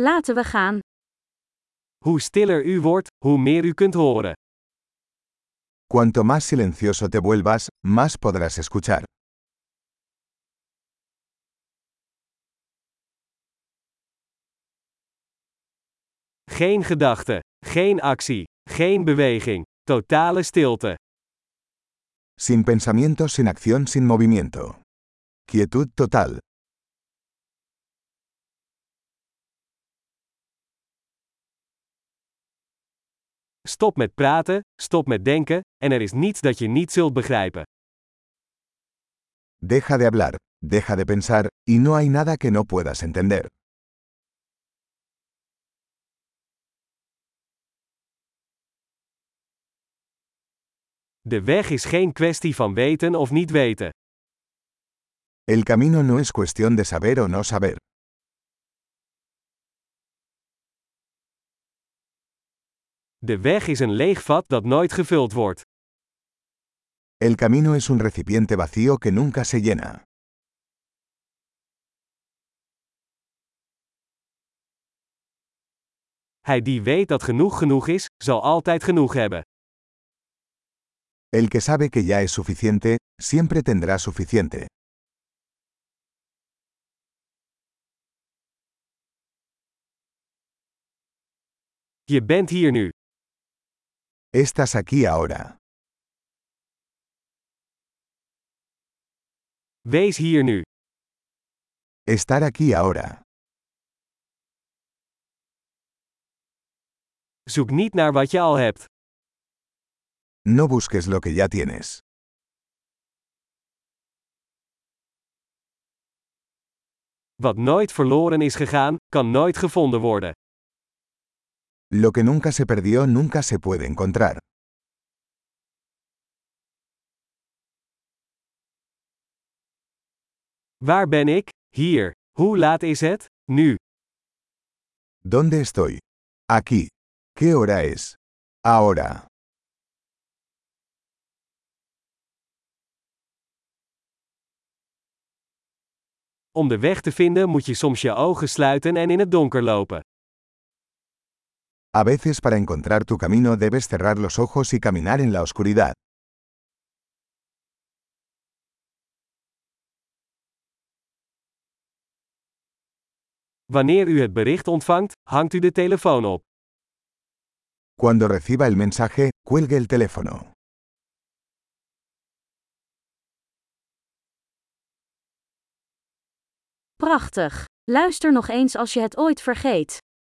Laten we gaan. Hoe stiller u wordt, hoe meer u kunt horen. Cuanto más silencioso te vuelvas, más podrás escuchar. Geen gedachte, geen actie, geen beweging, totale stilte. Sin pensamiento, sin acción, sin movimiento. Quietud total. Stop met praten, stop met denken, en er is niets dat je niet zult begrijpen. Deja de hablar, deja de pensar, y no hay nada que no puedas entender. De weg is geen kwestie van weten of niet weten. El camino no es cuestión de saber o no saber. De weg is een leeg vat dat nooit gevuld wordt. El camino es un recipiente vacío que nunca se llena. Hij die weet dat genoeg genoeg is, zal altijd genoeg hebben. El que sabe que ya es suficiente, siempre tendrá suficiente. Je bent hier nu. Estás aquí ahora. Wees hier nu. Estar aquí ahora. Zoek niet naar wat je al hebt. No busques lo que ya tienes. Wat nooit verloren is gegaan, kan nooit gevonden worden. Lo que nunca se perdió nunca se puede encontrar. Waar ben ik? Hier. Hoe laat is het? Nu. ¿Dónde estoy? Aquí. ¿Qué hora es? Ahora. Om de weg te vinden moet je soms je ogen sluiten en in het donker lopen. A veces para encontrar tu camino debes cerrar los ojos y caminar en la oscuridad. Wanneer u het bericht ontvangt, hangt u de telefoon op. Cuando reciba el mensaje, cuelgue el teléfono. Prachtig. Luister nog eens als je het ooit vergeet.